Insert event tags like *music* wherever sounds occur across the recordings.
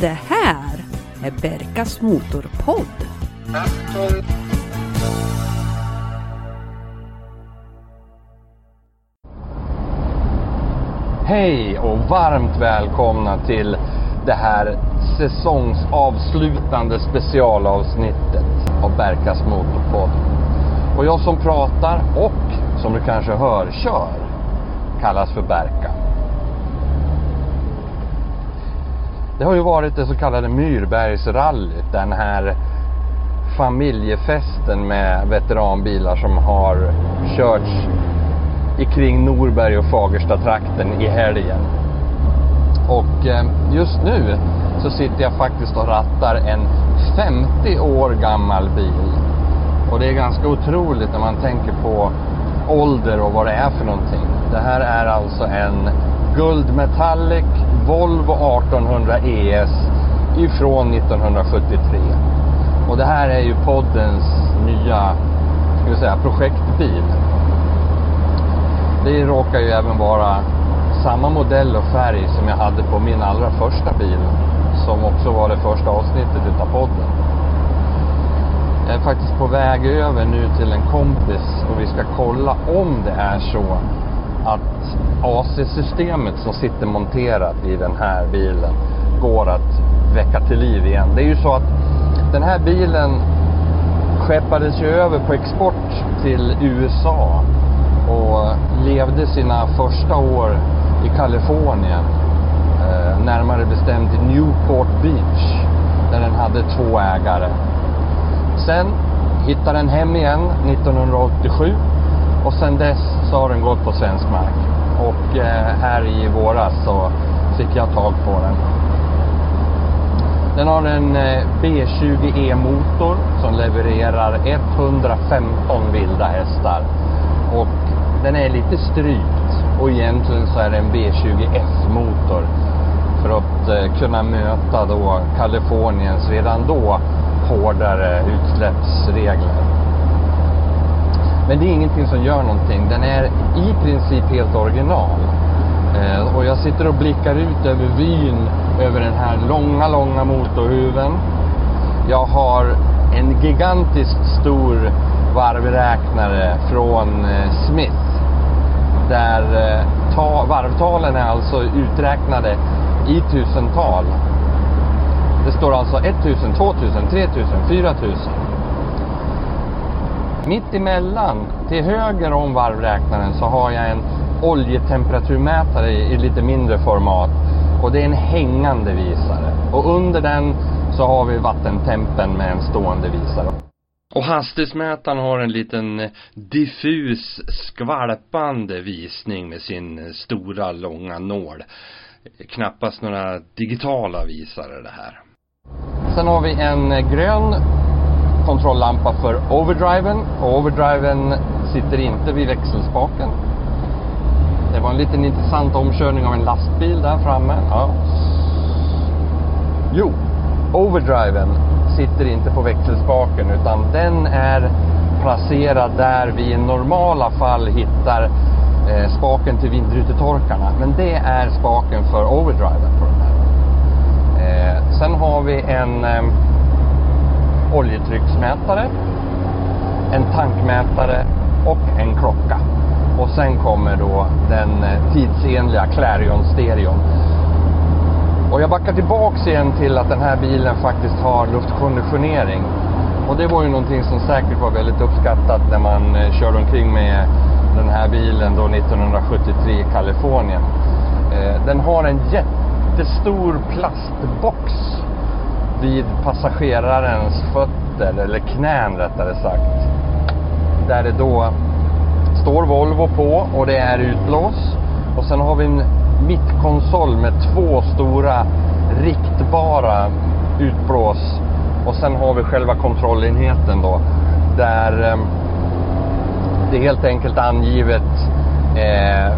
Det här är Berkas Motorpodd. Hej och varmt välkomna till det här säsongsavslutande specialavsnittet av Berkas Motorpodd. Och jag som pratar och som du kanske hör kör kallas för Berka. Det har ju varit det så kallade Myrbergsrallyt, den här familjefesten med veteranbilar som har körts kring Norberg och Fagersta-trakten i helgen. Och eh, just nu så sitter jag faktiskt och rattar en 50 år gammal bil. Och det är ganska otroligt när man tänker på ålder och vad det är för någonting. Det här är alltså en Guldmetallic Volvo 1800 ES ifrån 1973. Och det här är ju poddens nya, ska vi säga, projektbil. Det råkar ju även vara samma modell och färg som jag hade på min allra första bil. Som också var det första avsnittet utav podden. Jag är faktiskt på väg över nu till en kompis och vi ska kolla om det är så att AC-systemet som sitter monterat i den här bilen går att väcka till liv igen. Det är ju så att den här bilen skeppades ju över på export till USA och levde sina första år i Kalifornien. Eh, närmare bestämt i Newport Beach där den hade två ägare. Sen hittade den hem igen 1987 och sen dess så har den gått på svensk mark. Och eh, här i våras så fick jag tag på den. Den har en eh, B20E motor som levererar 115 vilda hästar. Och den är lite strypt och egentligen så är det en B20F motor för att eh, kunna möta då Kaliforniens redan då hårdare utsläppsregler. Men det är ingenting som gör någonting. Den är i princip helt original. Eh, och jag sitter och blickar ut över vyn över den här långa, långa motorhuven. Jag har en gigantiskt stor varvräknare från eh, Smith. Där eh, ta, varvtalen är alltså uträknade i tusental. Det står alltså 1000, 2000, 3000, 4000. Mitt emellan, till höger om varvräknaren, så har jag en oljetemperaturmätare i, i lite mindre format. Och det är en hängande visare. Och under den så har vi vattentempen med en stående visare. Och hastighetsmätaren har en liten eh, diffus skvalpande visning med sin eh, stora långa nål. Knappast några digitala visare det här. Sen har vi en eh, grön kontrolllampa för overdriven. Och overdriven sitter inte vid växelspaken. Det var en liten intressant omkörning av en lastbil där framme. Ja. Jo, overdriven sitter inte på växelspaken utan den är placerad där vi i normala fall hittar eh, spaken till vindrutetorkarna. Men det är spaken för overdriven på den här. Eh, sen har vi en eh, oljetrycksmätare, en tankmätare och en klocka. Och sen kommer då den eh, tidsenliga Clarion-stereon. Och jag backar tillbaks igen till att den här bilen faktiskt har luftkonditionering. Och det var ju någonting som säkert var väldigt uppskattat när man eh, körde omkring med den här bilen då 1973 i Kalifornien. Eh, den har en jättestor plastbox vid passagerarens fötter, eller knän rättare sagt. Där det då står Volvo på och det är utlås. Och sen har vi en mittkonsol med två stora riktbara utblås. Och sen har vi själva kontrollenheten då. Där eh, det är helt enkelt angivet eh,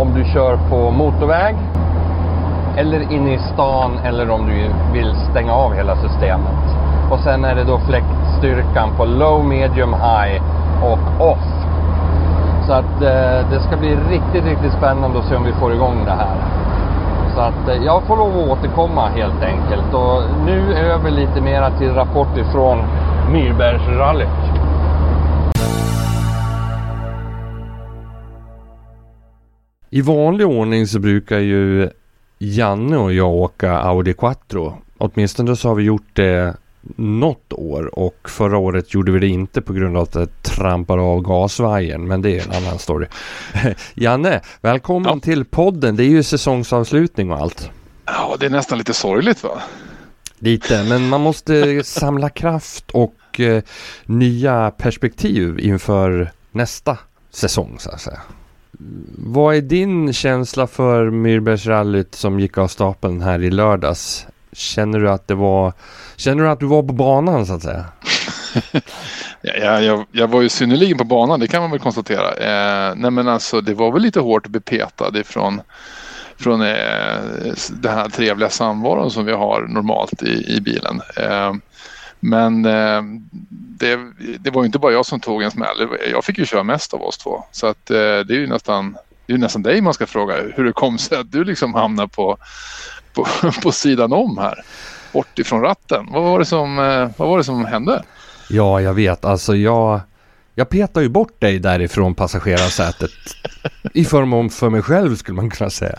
om du kör på motorväg eller inne i stan eller om du vill stänga av hela systemet. Och sen är det då fläktstyrkan på low, medium, high och off. Så att eh, det ska bli riktigt, riktigt spännande att se om vi får igång det här. Så att eh, jag får lov att återkomma helt enkelt. Och nu över lite mera till rapport ifrån Myrbergsrallyt. I vanlig ordning så brukar ju Janne och jag åka Audi Quattro. Åtminstone så har vi gjort det något år och förra året gjorde vi det inte på grund av att det trampade av gasvajern. Men det är en annan story. *laughs* Janne, välkommen ja. till podden. Det är ju säsongsavslutning och allt. Ja, det är nästan lite sorgligt va? Lite, men man måste *laughs* samla kraft och eh, nya perspektiv inför nästa säsong så att säga. Vad är din känsla för Myrbergsrallyt som gick av stapeln här i lördags? Känner du att det var Känner du att du var på banan så att säga? *laughs* ja, jag, jag var ju synnerligen på banan, det kan man väl konstatera. Eh, nej men alltså det var väl lite hårt att bli petad ifrån från eh, den här trevliga samvaron som vi har normalt i, i bilen. Eh, men eh, det, det, var ju inte bara jag som tog en smäll. Jag fick ju köra mest av oss två. Så att, eh, det är ju nästan, det är nästan dig man ska fråga hur det kom sig att du liksom hamnar på, på, *laughs* på sidan om här bort ifrån ratten. Vad var det som, eh, vad var det som hände? Ja, jag vet. Alltså jag, jag petar ju bort dig därifrån passagerarsätet. I förmån för mig själv skulle man kunna säga.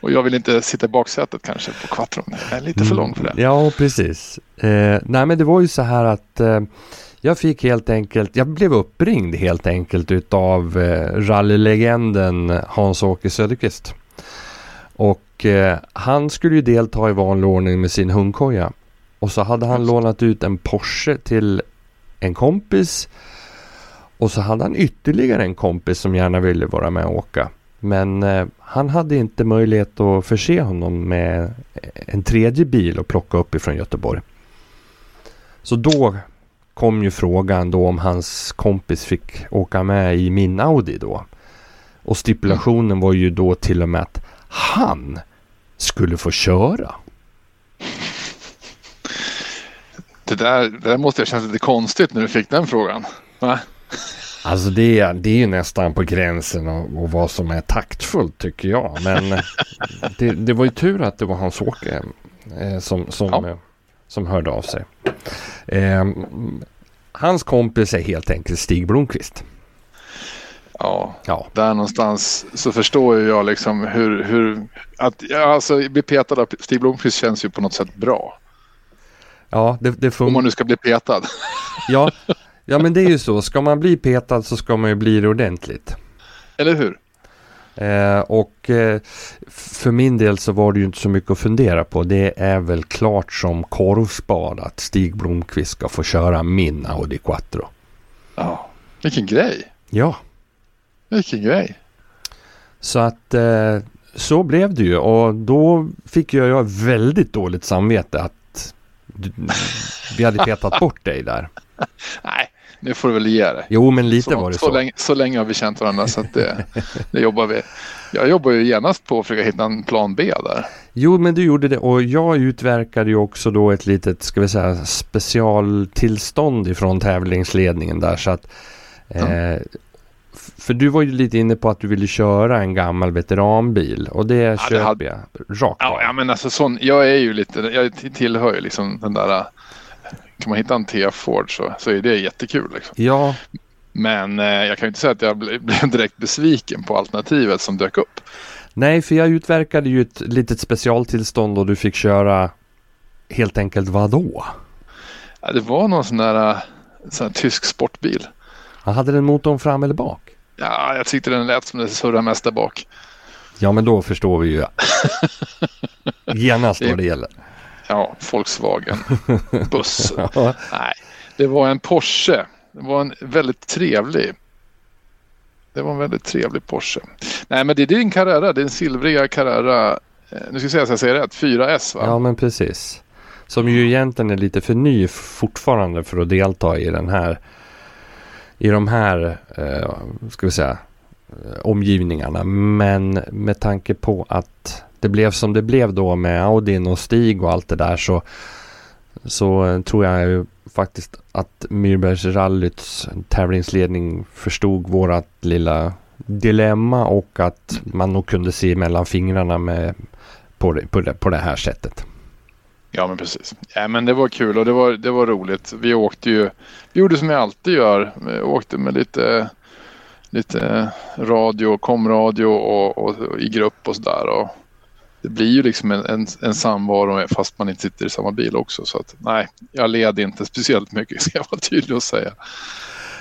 Och jag vill inte sitta i baksätet kanske på Quattron. Jag är lite för lång för det. Mm, ja, precis. Eh, nej, men det var ju så här att eh, jag fick helt enkelt, jag blev uppringd helt enkelt utav eh, rallylegenden Hans-Åke Söderqvist. Och eh, han skulle ju delta i vanlig ordning med sin hundkoja. Och så hade han lånat ut en Porsche till en kompis. Och så hade han ytterligare en kompis som gärna ville vara med och åka. Men eh, han hade inte möjlighet att förse honom med en tredje bil och plocka upp ifrån Göteborg. Så då kom ju frågan då om hans kompis fick åka med i min Audi då. Och stipulationen var ju då till och med att han skulle få köra. Det där, det där måste jag känna lite konstigt när du fick den frågan. Va? Alltså det är, det är ju nästan på gränsen av vad som är taktfullt tycker jag. Men det, det var ju tur att det var Hans-Åke eh, som, som, ja. eh, som hörde av sig. Eh, hans kompis är helt enkelt Stig Blomqvist. Ja, ja, där någonstans så förstår jag liksom hur, hur att ja, alltså, bli petad av Stig Blomqvist känns ju på något sätt bra. Ja, det, det Om man nu ska bli petad. Ja, ja, men det är ju så. Ska man bli petad så ska man ju bli det ordentligt. Eller hur? Eh, och eh, för min del så var det ju inte så mycket att fundera på. Det är väl klart som korvspad att Stig Blomqvist ska få köra min Audi Quattro. Ja, vilken grej. Ja. Vilken grej. Så att eh, så blev det ju och då fick jag, jag väldigt dåligt samvete att vi hade petat bort dig där. *laughs* Nej, nu får du väl ge det. Jo, men lite så, var det så. Så länge, så länge har vi känt varandra så att det, det jobbar vi. Jag jobbar ju genast på att försöka hitta en plan B där. Jo, men du gjorde det och jag utverkade ju också då ett litet, ska vi säga, specialtillstånd ifrån tävlingsledningen där så att mm. eh, för du var ju lite inne på att du ville köra en gammal veteranbil och det ja, köper hade... jag rakt ja, ja, men alltså sån, jag är ju lite, jag tillhör ju liksom den där, kan man hitta en T-Ford så, så är det jättekul. Liksom. Ja. Men eh, jag kan ju inte säga att jag blev, *laughs* blev direkt besviken på alternativet som dök upp. Nej, för jag utverkade ju ett litet specialtillstånd och du fick köra helt enkelt vad då? Ja, det var någon sån där, sån där tysk sportbil. hade den motorn fram eller bak? Ja, jag tyckte den lät som det surrade mest där bak. Ja, men då förstår vi ju *laughs* genast vad det gäller. Ja, Volkswagen *laughs* buss. ja. Nej, det var en Porsche. Det var en väldigt trevlig. Det var en väldigt trevlig Porsche. Nej, men det är din Carrera. Det är en silvriga Carrera. Eh, nu ska jag säga så jag säger rätt. 4S va? Ja, men precis. Som ju egentligen är lite för ny fortfarande för att delta i den här i de här, eh, ska vi säga, eh, omgivningarna. Men med tanke på att det blev som det blev då med Audin och Stig och allt det där så, så tror jag ju faktiskt att Myrbergsrallyts tävlingsledning förstod vårat lilla dilemma och att man nog kunde se mellan fingrarna med, på, det, på, det, på det här sättet. Ja men precis. Ja, men det var kul och det var, det var roligt. Vi åkte ju, vi gjorde som jag alltid gör. Vi åkte med lite, lite radio, komradio och, och, och i grupp och sådär. Det blir ju liksom en, en, en samvaro fast man inte sitter i samma bil också. Så att nej, jag led inte speciellt mycket *laughs* ska jag vara tydlig och säga.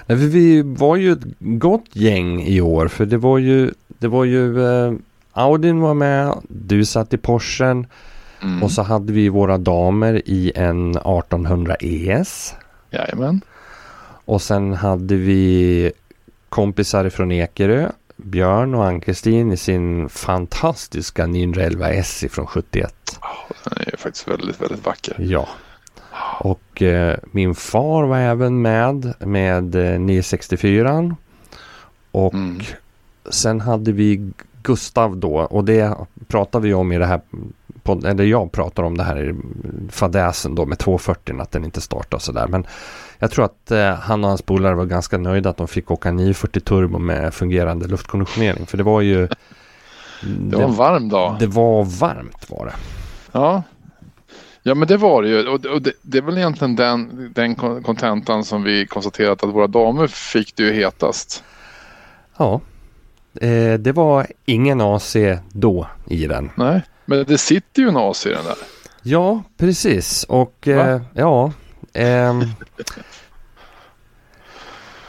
Nej, vi var ju ett gott gäng i år för det var ju, det var ju eh, Audin var med, du satt i Porschen mm. och så hade vi våra damer i en 1800 ES. Jajamän. Och sen hade vi kompisar från Ekerö, Björn och Ann-Kristin i sin fantastiska 911 S från 71. Oh, den är faktiskt väldigt, väldigt vacker. Ja. Och eh, min far var även med med eh, 964. Och mm. sen hade vi Gustav då och det pratade vi om i det här eller jag pratar om det här i fadäsen då med 240 att den inte startar sådär. Men jag tror att eh, han och hans polare var ganska nöjda att de fick åka 940 turbo med fungerande luftkonditionering. För det var ju... Det var en varm dag. Det var varmt var det. Ja, Ja men det var det ju och, det, det, är väl egentligen den, den kontentan som vi konstaterat att våra damer fick det ju hetast. Ja, eh, det var ingen AC då i den. Nej, men det sitter ju en AC i den där. Ja, precis och eh, ja. Ehm...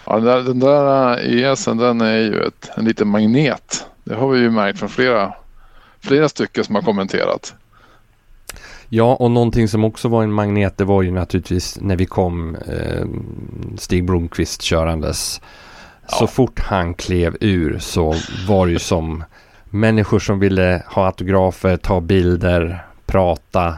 ja den där, den där ESen den är ju ett, en liten magnet. Det har vi ju märkt från flera, flera stycken som har kommenterat. Ja, och någonting som också var en magnet det var ju naturligtvis när vi kom eh, Stig Blomqvist körandes. Ja. Så fort han klev ur så var det ju som människor som ville ha autografer, ta bilder, prata.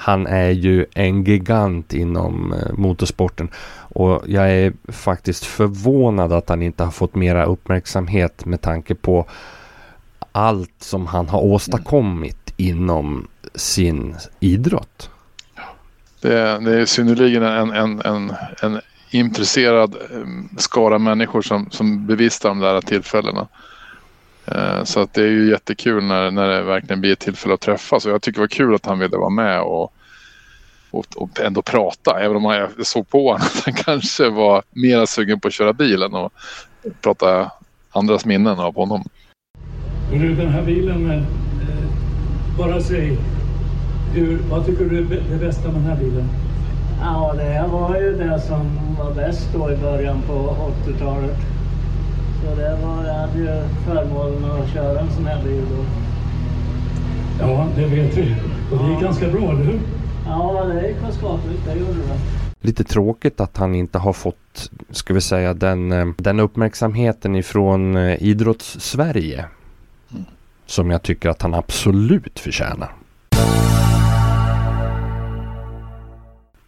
Han är ju en gigant inom eh, motorsporten och jag är faktiskt förvånad att han inte har fått mera uppmärksamhet med tanke på allt som han har åstadkommit inom sin idrott. Det är, det är synnerligen en, en, en, en intresserad eh, skara människor som, som bevistar de där tillfällena. Eh, så att det är ju jättekul när, när det verkligen blir ett tillfälle att träffas. Och jag tycker det var kul att han ville vara med och, och, och ändå prata. Även om jag såg på honom att han *laughs* kanske var mer sugen på att köra bilen och prata andras minnen av honom. Den här bilen, eh, bara säg hur, vad tycker du är det bästa med den här bilen? Ja, det var ju det som var bäst då i början på 80-talet. Så det var, jag hade ju förmånen att köra en sån här bil då. Ja, det vet vi. Och det gick ja. ganska bra, eller hur? Ja, det gick skapligt. Det gjorde det. Lite tråkigt att han inte har fått, ska vi säga, den, eh, den uppmärksamheten ifrån eh, idrotts-Sverige. Mm. Som jag tycker att han absolut förtjänar.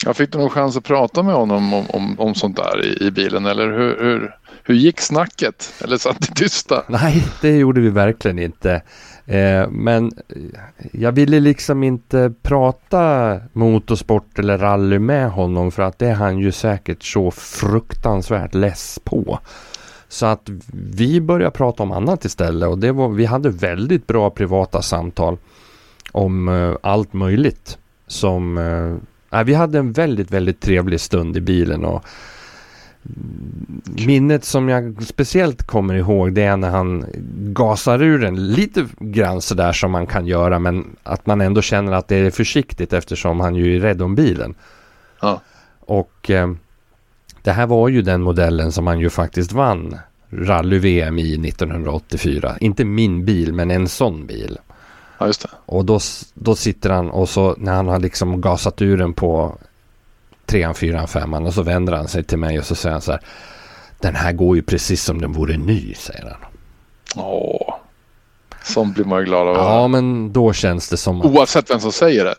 Jag fick du någon chans att prata med honom om, om, om sånt där i, i bilen eller hur, hur, hur gick snacket? Eller satt ni tysta? Nej, det gjorde vi verkligen inte. Eh, men jag ville liksom inte prata motorsport eller rally med honom för att det är han ju säkert så fruktansvärt less på. Så att vi började prata om annat istället och det var, vi hade väldigt bra privata samtal om eh, allt möjligt som eh, Nej, vi hade en väldigt, väldigt trevlig stund i bilen och minnet som jag speciellt kommer ihåg det är när han gasar ur den lite grann sådär som man kan göra men att man ändå känner att det är försiktigt eftersom han ju är rädd om bilen. Ja. Och eh, det här var ju den modellen som han ju faktiskt vann rally-VM i 1984. Inte min bil men en sån bil. Ja, just det. Och då, då sitter han och så när han har liksom gasat ur den på trean, fyran, femman och så vänder han sig till mig och så säger han så här. Den här går ju precis som den vore ny, säger han. Åh, sånt blir man ju glad av. Ja, men då känns det som att... Oavsett vem som säger det.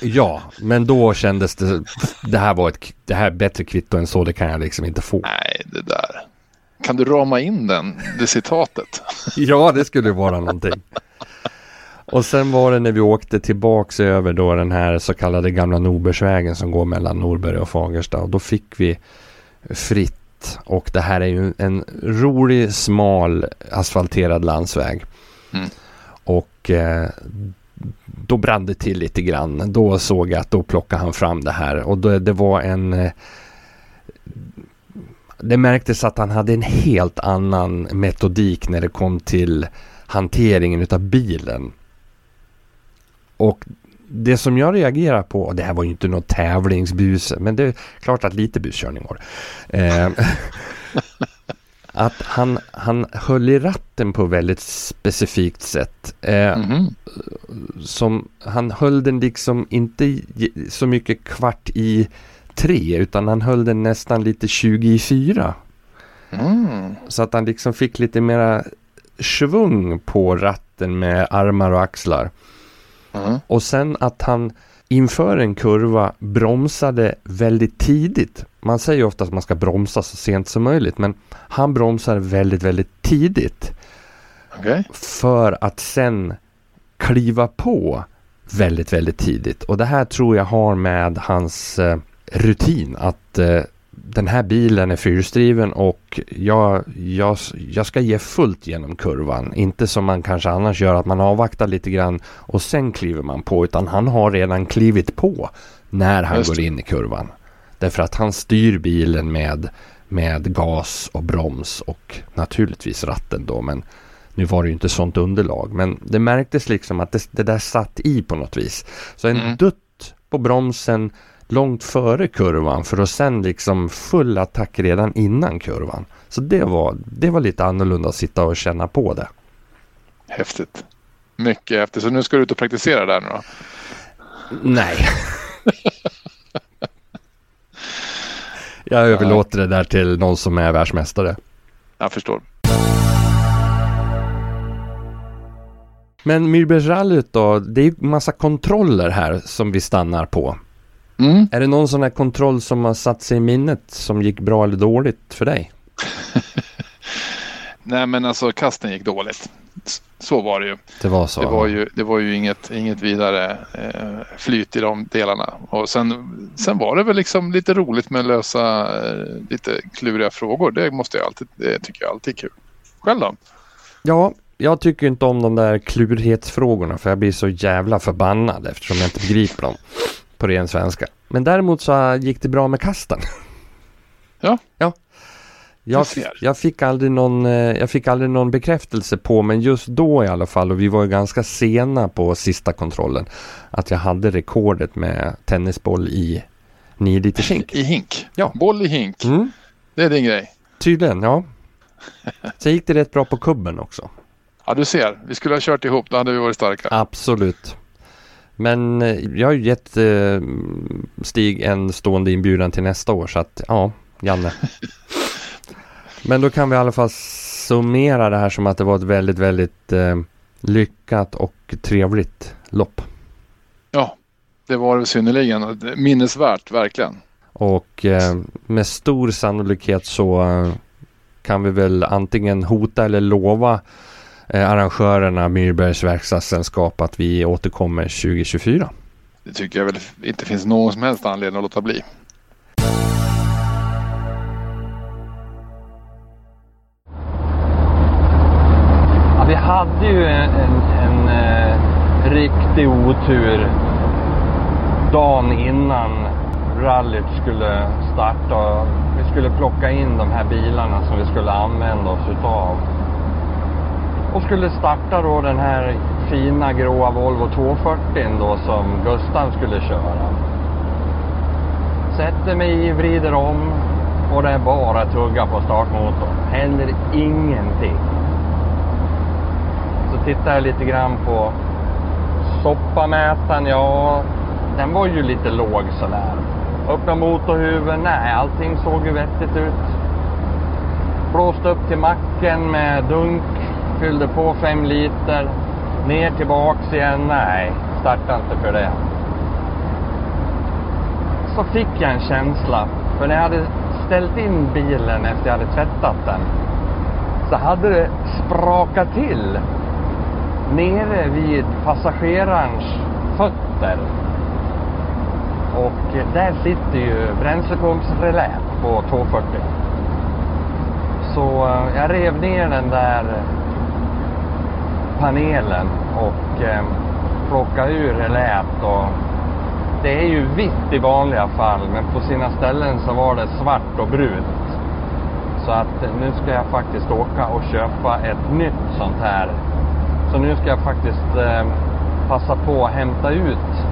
*laughs* ja, men då kändes det... Det här var ett det här bättre kvitto än så, det kan jag liksom inte få. Nej, det där. Kan du rama in den, det citatet? *laughs* ja, det skulle vara någonting. Och sen var det när vi åkte tillbaks över då den här så kallade gamla Norbergsvägen som går mellan Norberg och Fagersta. Och då fick vi fritt. Och det här är ju en rolig, smal, asfalterad landsväg. Mm. Och eh, då brann det till lite grann. Då såg jag att då plockade han fram det här. Och då, det var en... Eh, det märktes att han hade en helt annan metodik när det kom till hanteringen utav bilen. Och det som jag reagerar på, och det här var ju inte något tävlingsbus, men det är klart att lite buskörning var eh, *laughs* Att han, han höll i ratten på väldigt specifikt sätt. Eh, Mhm. som, han höll den liksom inte så mycket kvart i tre, utan han höll den nästan lite 20 i fyra. Mm. Så att han liksom fick lite mera svung på ratten med armar och axlar. Mm. Och sen att han inför en kurva bromsade väldigt tidigt. Man säger ju ofta att man ska bromsa så sent som möjligt. Men han bromsade väldigt, väldigt tidigt. Okej. För att sen kliva på väldigt, väldigt tidigt. Och det här tror jag har med hans eh, rutin. Att eh, den här bilen är fyrhjulsdriven och jag, jag, jag ska ge fullt genom kurvan. Inte som man kanske annars gör att man avvaktar lite grann och sen kliver man på. Utan han har redan klivit på när han Just går in i kurvan. Därför att han styr bilen med, med gas och broms och naturligtvis ratten då. Men nu var det ju inte sånt underlag. Men det märktes liksom att det, det där satt i på något vis. Så en Mm. dutt på bromsen långt före kurvan för att sen liksom full attack redan innan kurvan. Så det var, det var lite annorlunda att sitta och känna på det. Häftigt. Mycket häftigt. Så nu ska du ut och praktisera där nu då? Nej. *laughs* Jag överlåter det där till någon som är världsmästare. Jag förstår. Men Myrbergsrallyt då, det är ju massa kontroller här som vi stannar på. Mm. Är det någon sån här kontroll som har satt sig i minnet som gick bra eller dåligt för dig? *laughs* Nej men alltså kasten gick dåligt. Så var det ju. Det var så? Det var ju, det var ju inget, inget vidare eh, flyt i de delarna. Och sen, sen var det väl liksom lite roligt med att lösa eh, lite kluriga frågor. Det måste jag alltid, det tycker jag alltid är kul. Själv då? Ja, jag tycker inte om de där klurighetsfrågorna för jag blir så jävla förbannad eftersom jag inte begriper dem på ren svenska. Men däremot så gick det bra med kasten. *laughs* Ja. Ja. Jag, Jag fick aldrig någon, eh, jag fick aldrig någon bekräftelse på, men just då i alla fall, och vi var ju ganska sena på sista kontrollen, att jag hade rekordet med tennisboll i 9 liter hink. I hink? Ja. Boll i hink. Mm, Det är din grej. tydligen, ja. *laughs* Sen gick det rätt bra på kubben också. Ja du ser, vi skulle ha kört ihop. Då hade vi varit starka. Absolut. Men eh, jag har ju gett eh, Stig en stående inbjudan till nästa år så att ja, Janne. *laughs* Men då kan vi i alla fall summera det här som att det var ett väldigt, väldigt eh, lyckat och trevligt lopp. Ja, det var det synnerligen. Minnesvärt, verkligen. Och eh, med stor sannolikhet så eh, kan vi väl antingen hota eller lova eh, arrangörerna Myrbergs verkstadssällskap att vi återkommer 2024. Det tycker jag väl inte finns någon som helst anledning att låta bli. Ja, vi hade ju en, en, en eh, riktig otur dagen innan rallyt skulle starta. Vi skulle plocka in de här bilarna som vi skulle använda oss utav. Och skulle starta då den här fina gråa Volvo 240 då som Gustav skulle köra. Sätter mig i, vrider om och det är bara att tugga på startmotorn. Händer ingenting. Så tittar jag lite grann på soppamätaren. Ja, den var ju lite låg sådär. Öppna motorhuven. Nej, allting såg ju vettigt ut. Blåste upp till macken med dunk. Fyllde på fem liter. Ner tillbaks igen. Nej, starta inte för det. Så fick jag en känsla. För när jag hade ställt in bilen efter jag hade tvättat den. Så hade det sprakat till nere vid passagerarens fötter. Och där sitter ju bränslepumpsrelät på 240. Så eh, jag rev ner den där panelen och eh, plocka ur relät. Och det är ju vitt i vanliga fall men på sina ställen så var det svart och brunt. Så att eh, nu ska jag faktiskt åka och köpa ett nytt sånt här. Så nu ska jag faktiskt eh, passa på att hämta ut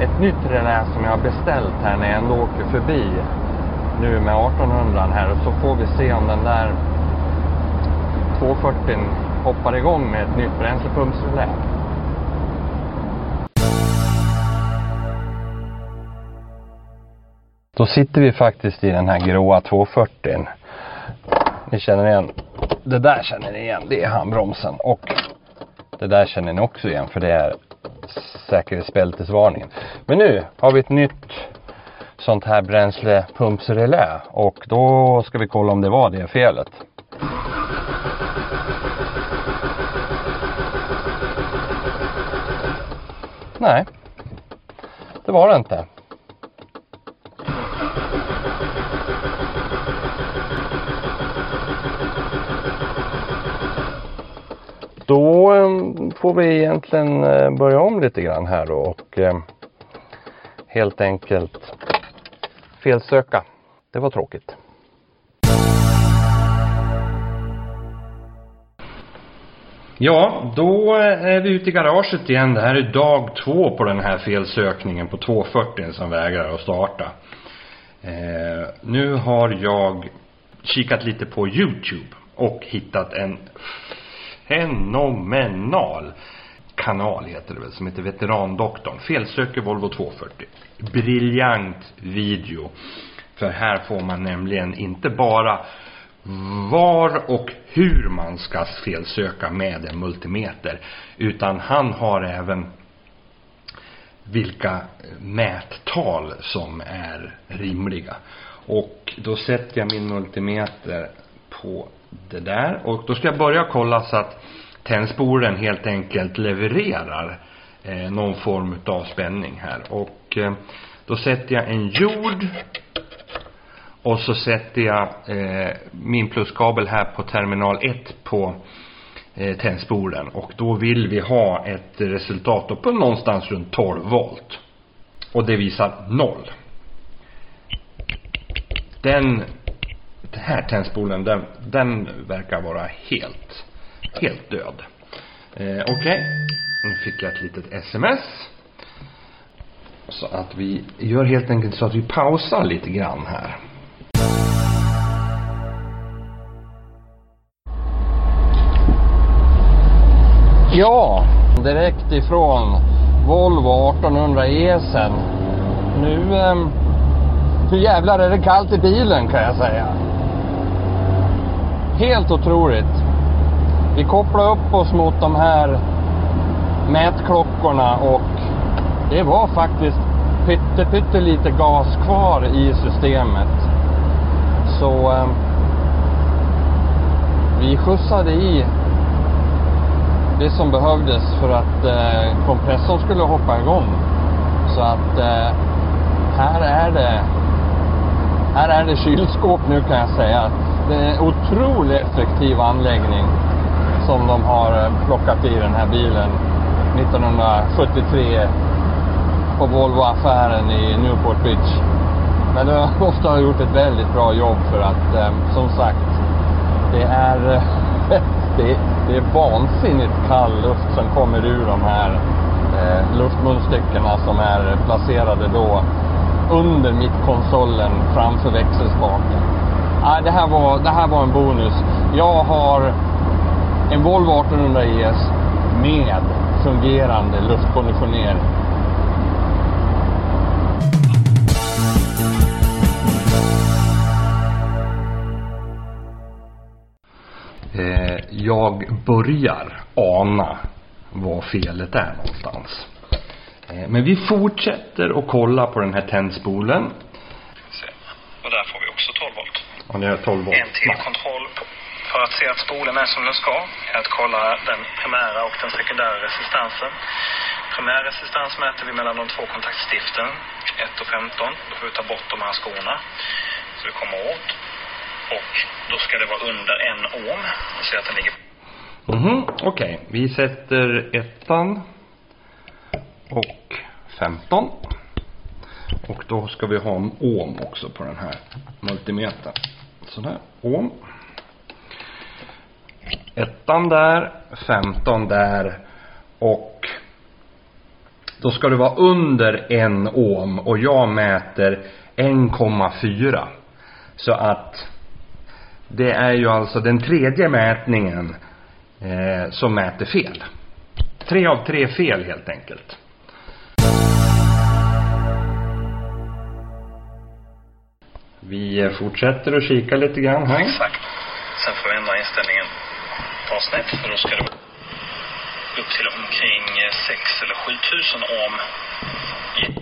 ett nytt relä som jag har beställt här när jag ändå åker förbi nu med 1800 här och så får vi se om den där 240 hoppar igång med ett nytt bränslepumpsrelä. Då sitter vi faktiskt i den här gråa 240. Ni känner igen, det där känner ni igen, det är handbromsen. Och det där känner ni också igen för det är säkerhetsbältesvarningen. Men nu har vi ett nytt sånt här bränslepumpsrelä och då ska vi kolla om det var det felet. Nej, det var det inte. Då eh, får vi egentligen eh, börja om lite grann här då och eh, helt enkelt felsöka. Det var tråkigt. Ja, då är vi ute i garaget igen. Det här är dag två på den här felsökningen på 240 som vägrar att starta. Eh, nu har jag kikat lite på Youtube och hittat en fenomenal kanal heter det väl, som heter Veterandoktorn. Felsöker Volvo 240. Briljant video. För här får man nämligen inte bara var och hur man ska felsöka med en multimeter. Utan han har även vilka mättal som är rimliga. Och då sätter jag min multimeter på det där. Och då ska jag börja kolla så att tändspolen helt enkelt levererar eh, någon form av spänning här. Och eh, då sätter jag en jord och så sätter jag eh, min pluskabel här på terminal 1 på eh, tändspolen. Och då vill vi ha ett resultat på någonstans runt 12 volt. Och det visar 0. Den, den här tändspolen, den, den verkar vara helt, helt död. Eh, Okej, okay. nu fick jag ett litet sms. Så att vi gör helt enkelt så att vi pausar lite grann här. Ja, direkt ifrån Volvo 1800 ESen. Nu, eh, nu jävlar är det kallt i bilen kan jag säga. Helt otroligt. Vi kopplade upp oss mot de här mätklockorna och det var faktiskt pytte, pytte lite gas kvar i systemet. Så eh, vi skjutsade i det som behövdes för att eh, kompressorn skulle hoppa igång. Så att eh, här är det här är det kylskåp nu kan jag säga. Det är en otroligt effektiv anläggning som de har eh, plockat i den här bilen 1973 på Volvo-affären i Newport Beach. Men de *laughs* ofta har gjort ett väldigt bra jobb för att eh, som sagt, det är eh, *laughs* det, det är vansinnigt kall luft som kommer ur de här eh, luftmunstyckena som är placerade då under mittkonsolen framför växelspaken. Ah, det, här var, det här var en bonus. Jag har en Volvo 1800 ES med fungerande luftkonditionering. Jag börjar ana var felet är någonstans. Eh, men vi fortsätter att kolla på den här tändspolen. Och där får vi också 12 volt. Och det är 12 volt. En till kontroll för att se att spolen är som den ska är att kolla den primära och den sekundära resistansen. Primär resistans mäter vi mellan de två kontaktstiften, 1 och 15. Då får vi ta bort de här skorna så vi kommer åt. Och då ska det vara under en ohm. Och se att den ligger Mhm, okej. Vi sätter ettan och 15. Och då ska vi ha en ohm också på den här multimetern. Sådär, ohm. Ettan där, 15 där och då ska det vara under en ohm och jag mäter 1,4. Så att det är ju alltså den tredje mätningen eh, som mäter fel. Tre av tre fel helt enkelt. Vi fortsätter att kika lite grann här. Exakt. Sen får vi ändra inställningen par snäpp. För då ska det upp till omkring 6 eller 7000 ohm.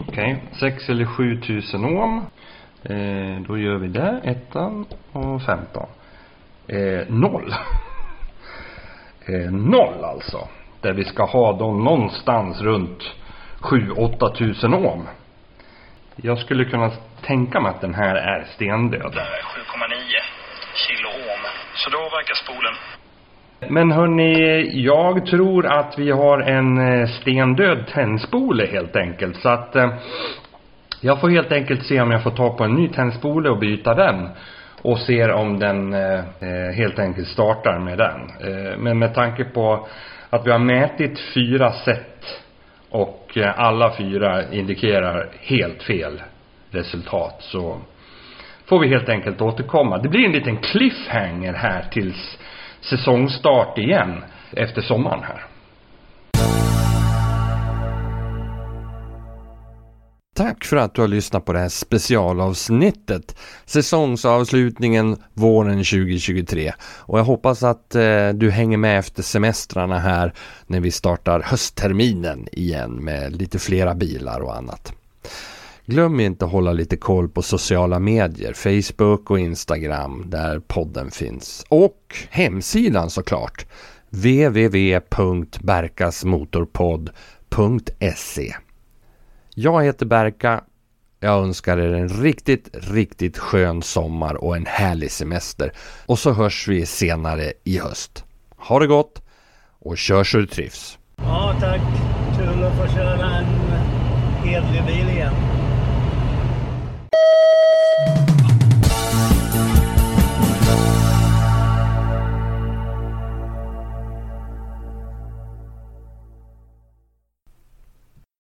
Okej, 6 eller 7000 ohm. Eh, då gör vi det, ettan och 15. Eh, noll. Eh, noll alltså. Där vi ska ha dem någonstans runt 7-8 tusen ohm. Jag skulle kunna tänka mig att den här är stendöd. Där är 7,9 kilo ohm. Så då verkar spolen. Men hörni, jag tror att vi har en eh, stendöd tändspole helt enkelt. Så att eh, jag får helt enkelt se om jag får ta på en ny tändspole och byta den. Och ser om den eh, eh, helt enkelt startar med den. Eh, men med tanke på att vi har mätit fyra set och eh, alla fyra indikerar helt fel resultat så får vi helt enkelt återkomma. Det blir en liten cliffhanger här tills säsongstart igen efter sommaren här. Tack för att du har lyssnat på det här specialavsnittet. Säsongsavslutningen våren 2023. Och jag hoppas att eh, du hänger med efter semestrarna här när vi startar höstterminen igen med lite flera bilar och annat. Glöm inte att hålla lite koll på sociala medier, Facebook och Instagram där podden finns. Och hemsidan såklart, www.berkasmotorpodd.se jag heter Berka. Jag önskar er en riktigt, riktigt skön sommar och en härlig semester. Och så hörs vi senare i höst. Ha det gott och kör så du trivs. Ja, tack. Kul att få köra en hederlig bil igen.